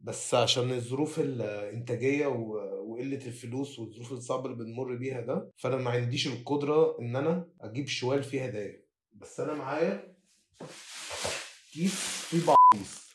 بس عشان الظروف الانتاجية وقلة الفلوس والظروف الصعبة اللي بنمر بيها ده فأنا ما عنديش القدرة إن أنا أجيب شوال فيه هدايا بس أنا معايا كيس فيه بعابيص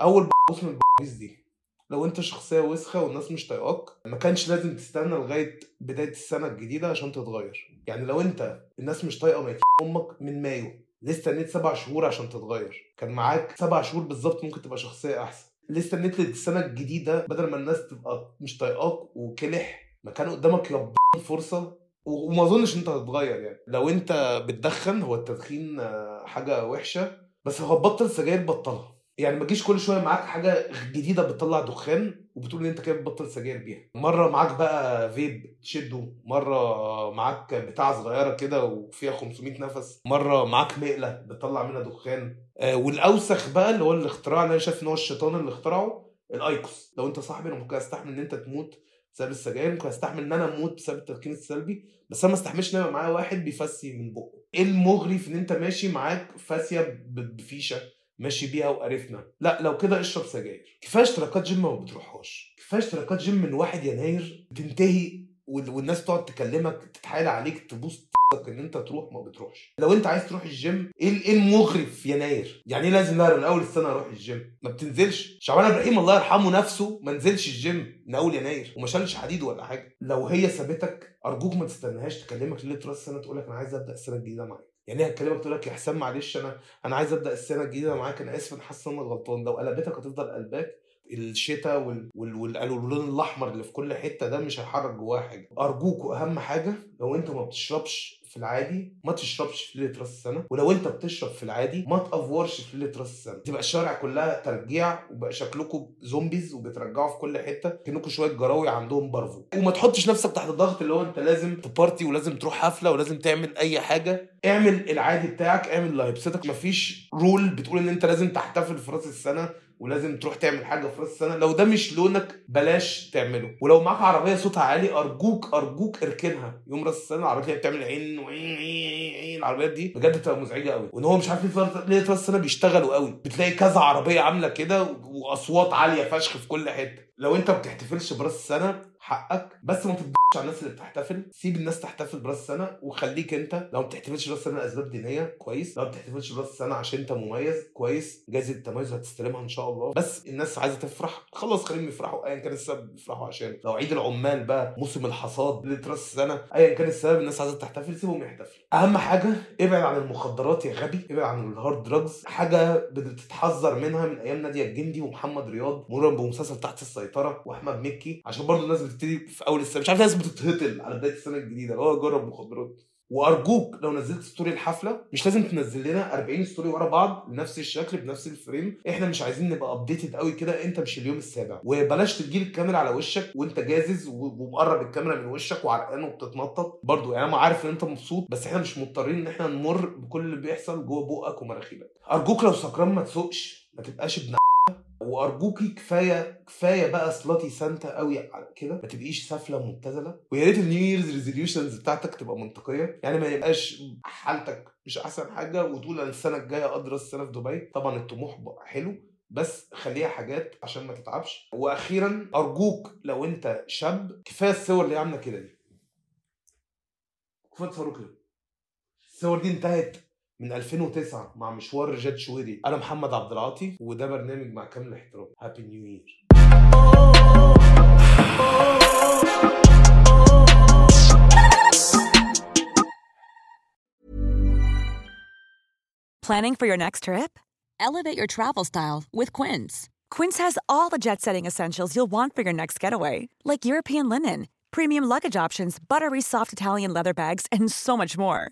أول بعبوص من البعابيص دي. لو أنت شخصية وسخة والناس مش طايقاك ما كانش لازم تستنى لغاية بداية السنة الجديدة عشان تتغير. يعني لو أنت الناس مش طايقة ميت أمك من مايو ليه استنيت سبع شهور عشان تتغير. كان معاك سبع شهور بالظبط ممكن تبقى شخصية أحسن. ليه استنيت للسنة الجديدة بدل ما الناس تبقى مش طايقاك وكلح. ما كان قدامك يا فرصة. وما أظنش أنت هتتغير يعني. لو أنت بتدخن هو التدخين آه، حاجة وحشة. بس لو هتبطل سجاير بطلها. يعني ما تجيش كل شوية معاك حاجة جديدة بتطلع دخان وبتقول إن أنت كده بتبطل سجاير بيها. مرة معاك بقى فيب تشده مرة معاك بتاعة صغيرة كده وفيها 500 نفس مرة معاك مقلة بتطلع منها دخان. آه والأوسخ بقى اللي هو الاختراع اللي أنا شايف إن هو الشيطان اللي اخترعه الايكوس لو أنت صاحبي أنا ممكن أستحمل إن أنت تموت بسبب السجاير ممكن أستحمل إن أنا أموت بسبب التدخين السلبي بس أنا ما أستحملش إن يبقى معايا واحد بيفسي من بقه. إيه المغري في إن أنت ماشي معاك فسية بفيشة؟ ماشي بيها وقرفنا. لا لو كده اشرب سجاير. كفاية اشتراكات جيم ما بتروحهاش. كفاية اشتراكات جيم من 1 يناير تنتهي وال- والناس تقعد تكلمك تتحايل عليك تبوس إن أنت تروح ما بتروحش. لو أنت عايز تروح الجيم إيه ال- إيه المغري في يناير يعني إيه لازم لا من أول السنة أروح الجيم؟ ما بتنزلش. شعبان إبراهيم الله يرحمه نفسه ما نزلش الجيم من أول يناير وما شالش حديد ولا حاجة. لو هي سابتك أرجوك ما تستناهاش تكلمك ليلة راس السنة تقول لك أنا عايز أبدأ السنة الجديدة معاك. يعني هتكلمك تقول لك يا حسام معلش أنا أنا عايز أبدأ السنة الجديدة معاك. أنا آسف أنا حاسس إن أنا غلطان. لو قلبتك هتفضل قلباك. الشتاء وال... وال... وال... واللون الأحمر اللي في كل حتة ده مش هيحرك جواه حاجة. ارجوك واهم حاجة لو انت ما بتشربش في العادي ما تشربش في ليلة راس السنة ولو انت بتشرب في العادي ما تأفورش في ليلة راس السنة. تبقى الشوارع كلها ترجيع وبقى شكلكم zombies وبترجعوا في كل حتة كانكم شوية جراوي عندهم parvo وما تحطش نفسك تحت ضغط اللي هو انت لازم ت party ولازم تروح حفلة ولازم تعمل أي حاجة. اعمل العادي بتاعك اعمل هيبسطك مفيش rule بتقول إن انت لازم تحتفل في راس السنة ولازم تروح تعمل حاجة في راس السنة. لو ده مش لونك بلاش تعمله. ولو معاك عربية صوتها عالي أرجوك أرجوك اركنها. يوم راس السنة العربية بتعمل عين وعين عين عين العربيات دي بجد بتبقى مزعجة قوي وإن هو مش عارف ليه راس السنة بيشتغلوا قوي بتلاقي كذا عربية عاملة كده وأصوات عالية فشخ في كل حتة. لو أنت بتحتفلش برأس السنة حقك بس ما تضحكش على الناس اللي بتحتفل. سيب الناس تحتفل براس السنة وخليك انت لو ما بتحتفلش براس السنة لأسباب دينية كويس. لو ما بتحتفلش براس السنة عشان انت مميز كويس. جايزه التميز هتستلمها إن شاء الله. بس الناس عايزة تفرح خلاص خليهم يفرحوا. ايا كان السبب يفرحوا عشان. لو عيد العمال بقى موسم الحصاد ليله راس السنة ايا كان السبب الناس عايزة تحتفل سيبهم يحتفلوا. أهم حاجة ابعد عن المخدرات يا غبي. ابعد عن ال hard drugs حاجة بتتحذر منها من أيام نادية الجندي ومحمد رياض مرورا بمسلسل تحت السيطرة وأحمد مكي. عشان برضو الناس بتبتدي في أول السنة. مش عارف ناس بتتهطل على بداية السنة الجديدة. اللي هو جرب مخدرات وأرجوك لو نزلت story الحفلة مش لازم تنزل لنا 40 story ورا بعض بنفس الشكل بنفس ال frame إحنا مش عايزين نبقى updated قوي كده. أنت مش اليوم السابع. وبلاش تجيب الكاميرا على وشك وأنت جازز ومقرب الكاميرا من وشك وعرقان وبتتنطط. برضو يعني أنا عارف إن أنت مبسوط بس إحنا مش مضطرين إن إحنا نمر بكل اللي بيحصل جوه بقك ومناخيرك أرجوك لو سكران ما تسوقش ما تبقاش ابن وارجوكي كفاية كفاية بقى سلاتي سانتا قوي على كده. ما تبقيش سافلة مبتذله ويا ريت النيو ييرز ريزوليوشنز بتاعتك تبقى منطقية. يعني ما يبقاش حالتك مش أحسن حاجة وتقول أنا السنة الجاية ادرس السنة في دبي. طبعا الطموح حلو بس خليها حاجات عشان ما تتعبش. وأخيرا أرجوك لو أنت شاب كفاية الصور اللي عاملة كده دي. كفايه الصور دي انتهت. من 2009 مع مشوار رجاد شويري انا محمد عبد العاطي وده برنامج مع كامل الاحترام هابي نيو يير Planning for your next trip? Elevate your travel style with Quince. Quince has all the jet setting essentials you'll want for your next getaway, like European linen, premium luggage options, buttery soft Italian leather bags, and so much more.